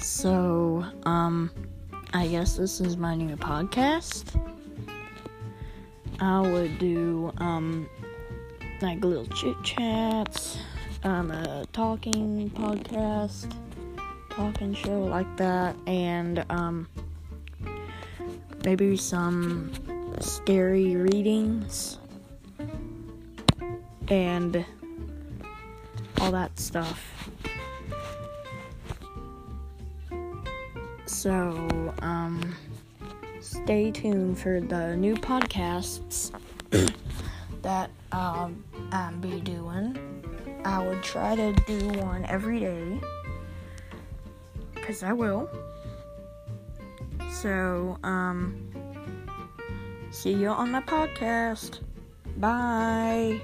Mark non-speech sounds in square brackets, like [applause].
So, um, I guess this is my new podcast. I would do, um, like little chit chats, um, a talking podcast, talking show like that, and, um, maybe some scary readings and all that stuff. So, um, stay tuned for the new podcasts [coughs] that um, I'll be doing. I would try to do one every day because I will. So, um, see you on my podcast. Bye.